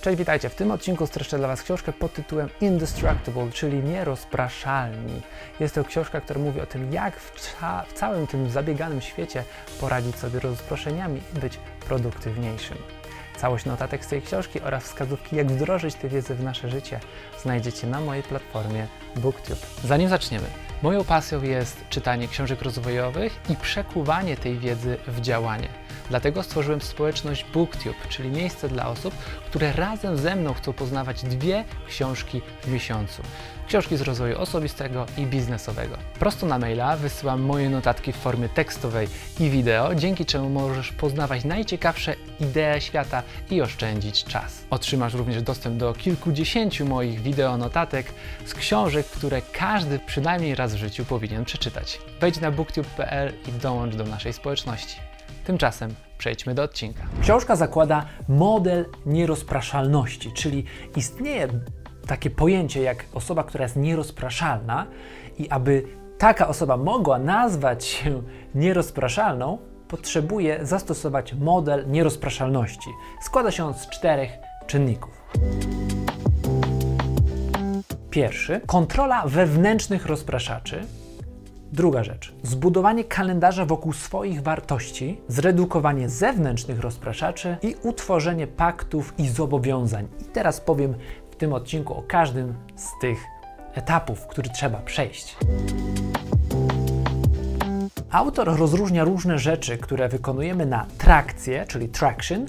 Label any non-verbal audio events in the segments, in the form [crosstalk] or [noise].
Cześć, witajcie. W tym odcinku streszczę dla Was książkę pod tytułem Indestructible, czyli nierozpraszalni. Jest to książka, która mówi o tym, jak w, w całym tym zabieganym świecie poradzić sobie z rozproszeniami i być produktywniejszym. Całość notatek z tej książki oraz wskazówki, jak wdrożyć tę wiedzę w nasze życie, znajdziecie na mojej platformie BookTube. Zanim zaczniemy, moją pasją jest czytanie książek rozwojowych i przekuwanie tej wiedzy w działanie. Dlatego stworzyłem społeczność BookTube, czyli miejsce dla osób, które razem ze mną chcą poznawać dwie książki w miesiącu. Książki z rozwoju osobistego i biznesowego. Prosto na maila wysyłam moje notatki w formie tekstowej i wideo, dzięki czemu możesz poznawać najciekawsze idee świata i oszczędzić czas. Otrzymasz również dostęp do kilkudziesięciu moich wideo notatek z książek, które każdy przynajmniej raz w życiu powinien przeczytać. Wejdź na booktube.pl i dołącz do naszej społeczności. Tymczasem przejdźmy do odcinka. Książka zakłada model nierozpraszalności, czyli istnieje takie pojęcie jak osoba, która jest nierozpraszalna i aby taka osoba mogła nazwać się nierozpraszalną, potrzebuje zastosować model nierozpraszalności. Składa się on z czterech czynników. Pierwszy kontrola wewnętrznych rozpraszaczy, Druga rzecz. Zbudowanie kalendarza wokół swoich wartości, zredukowanie zewnętrznych rozpraszaczy i utworzenie paktów i zobowiązań. I teraz powiem w tym odcinku o każdym z tych etapów, który trzeba przejść. Autor rozróżnia różne rzeczy, które wykonujemy na trakcję, czyli traction,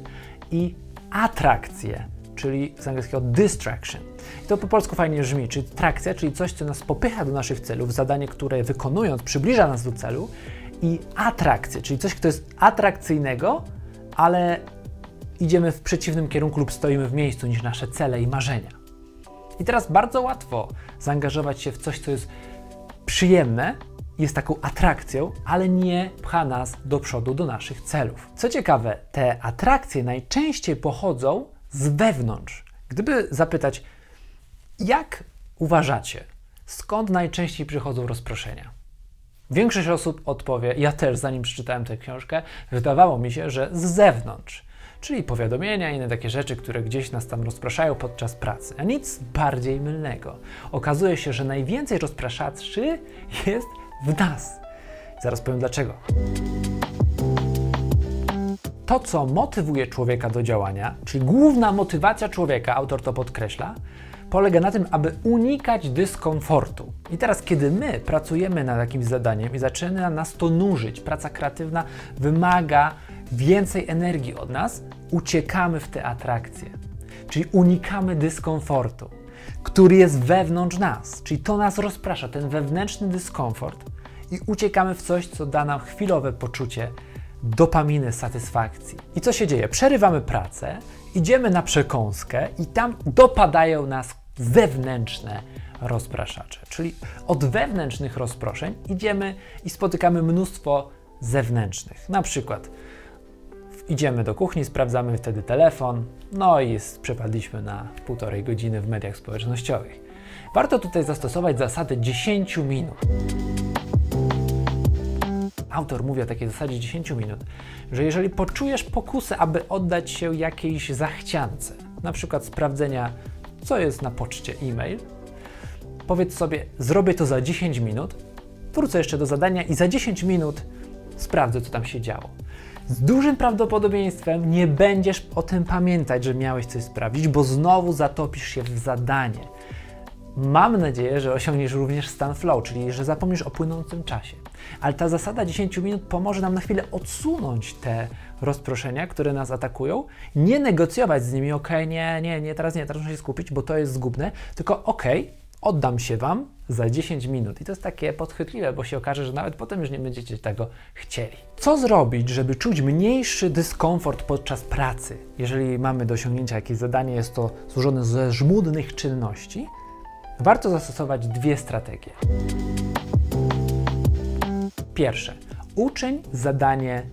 i atrakcję, czyli z angielskiego distraction. I to po polsku fajnie brzmi, czyli trakcja, czyli coś, co nas popycha do naszych celów, zadanie, które wykonując przybliża nas do celu i atrakcja, czyli coś, co jest atrakcyjnego, ale idziemy w przeciwnym kierunku lub stoimy w miejscu niż nasze cele i marzenia. I teraz bardzo łatwo zaangażować się w coś, co jest przyjemne, jest taką atrakcją, ale nie pcha nas do przodu do naszych celów. Co ciekawe, te atrakcje najczęściej pochodzą z wewnątrz. Gdyby zapytać, jak uważacie, skąd najczęściej przychodzą rozproszenia? Większość osób odpowie, ja też zanim przeczytałem tę książkę, wydawało mi się, że z zewnątrz, czyli powiadomienia i inne takie rzeczy, które gdzieś nas tam rozpraszają podczas pracy. A nic bardziej mylnego. Okazuje się, że najwięcej rozpraszaczy jest w nas. Zaraz powiem dlaczego. To, co motywuje człowieka do działania, czyli główna motywacja człowieka, autor to podkreśla, polega na tym, aby unikać dyskomfortu. I teraz, kiedy my pracujemy nad jakimś zadaniem i zaczyna nas to nużyć, praca kreatywna wymaga więcej energii od nas, uciekamy w te atrakcje. Czyli unikamy dyskomfortu, który jest wewnątrz nas. Czyli to nas rozprasza, ten wewnętrzny dyskomfort, i uciekamy w coś, co da nam chwilowe poczucie dopaminy, satysfakcji. I co się dzieje? Przerywamy pracę, idziemy na przekąskę i tam dopadają nas zewnętrzne rozpraszacze. Czyli od wewnętrznych rozproszeń idziemy i spotykamy mnóstwo zewnętrznych. Na przykład idziemy do kuchni, sprawdzamy wtedy telefon, no i przepadliśmy na półtorej godziny w mediach społecznościowych. Warto tutaj zastosować zasadę 10 minut. Autor mówi o takiej zasadzie 10 minut, że jeżeli poczujesz pokusę, aby oddać się jakiejś zachciance, na przykład sprawdzenia co jest na poczcie e-mail. Powiedz sobie, zrobię to za 10 minut, wrócę jeszcze do zadania i za 10 minut sprawdzę, co tam się działo. Z dużym prawdopodobieństwem nie będziesz o tym pamiętać, że miałeś coś sprawdzić, bo znowu zatopisz się w zadanie. Mam nadzieję, że osiągniesz również stan flow, czyli że zapomnisz o płynącym czasie. Ale ta zasada 10 minut pomoże nam na chwilę odsunąć te rozproszenia, które nas atakują, nie negocjować z nimi, ok, nie, nie, nie, teraz nie, teraz muszę się skupić, bo to jest zgubne, tylko ok, oddam się Wam za 10 minut. I to jest takie podchwytliwe, bo się okaże, że nawet potem już nie będziecie tego chcieli. Co zrobić, żeby czuć mniejszy dyskomfort podczas pracy? Jeżeli mamy do osiągnięcia jakieś zadanie, jest to złożone ze żmudnych czynności, warto zastosować dwie strategie. Pierwsze, uczyń zadanie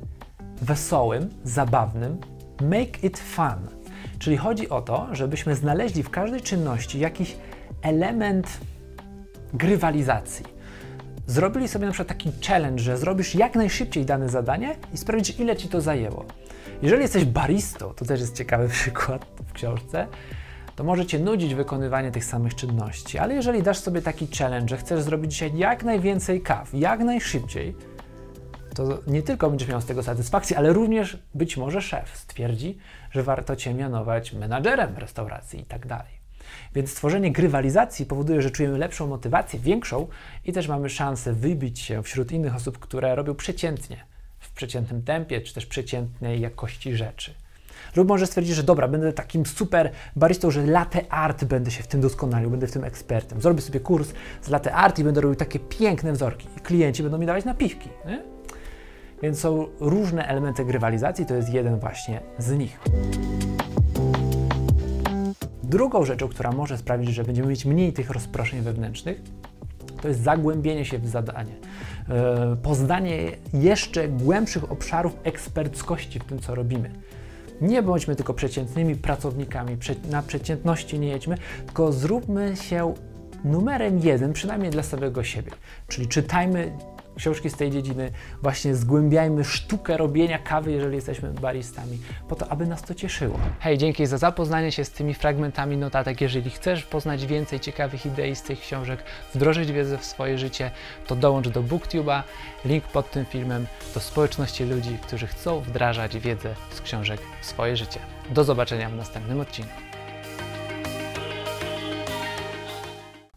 wesołym, zabawnym, make it fun. Czyli chodzi o to, żebyśmy znaleźli w każdej czynności jakiś element grywalizacji. Zrobili sobie na przykład taki challenge, że zrobisz jak najszybciej dane zadanie i sprawdzić, ile ci to zajęło. Jeżeli jesteś baristą, to też jest ciekawy [laughs] przykład w książce, to może cię nudzić wykonywanie tych samych czynności, ale jeżeli dasz sobie taki challenge, że chcesz zrobić dzisiaj jak najwięcej kaw, jak najszybciej, to nie tylko będziesz miał z tego satysfakcję, ale również być może szef stwierdzi, że warto cię mianować menadżerem restauracji i tak dalej. Więc stworzenie grywalizacji powoduje, że czujemy lepszą motywację, większą i też mamy szansę wybić się wśród innych osób, które robią przeciętnie, w przeciętnym tempie, czy też przeciętnej jakości rzeczy. Lub może stwierdzić, że dobra, będę takim super baristą, że latte art będę się w tym doskonalił, będę w tym ekspertem. Zrobię sobie kurs z latte art i będę robił takie piękne wzorki. I klienci będą mi dawać napiwki. Nie? Więc są różne elementy grywalizacji, to jest jeden właśnie z nich. Drugą rzeczą, która może sprawić, że będziemy mieć mniej tych rozproszeń wewnętrznych, to jest zagłębienie się w zadanie. Yy, poznanie jeszcze głębszych obszarów eksperckości w tym, co robimy. Nie bądźmy tylko przeciętnymi pracownikami, na przeciętności nie jedźmy, tylko zróbmy się numerem jeden, przynajmniej dla samego siebie. Czyli czytajmy książki z tej dziedziny, właśnie zgłębiajmy sztukę robienia kawy, jeżeli jesteśmy baristami, po to, aby nas to cieszyło. Hej, dzięki za zapoznanie się z tymi fragmentami notatek. Jeżeli chcesz poznać więcej ciekawych idei z tych książek, wdrożyć wiedzę w swoje życie, to dołącz do BookTube'a, link pod tym filmem, do społeczności ludzi, którzy chcą wdrażać wiedzę z książek w swoje życie. Do zobaczenia w następnym odcinku.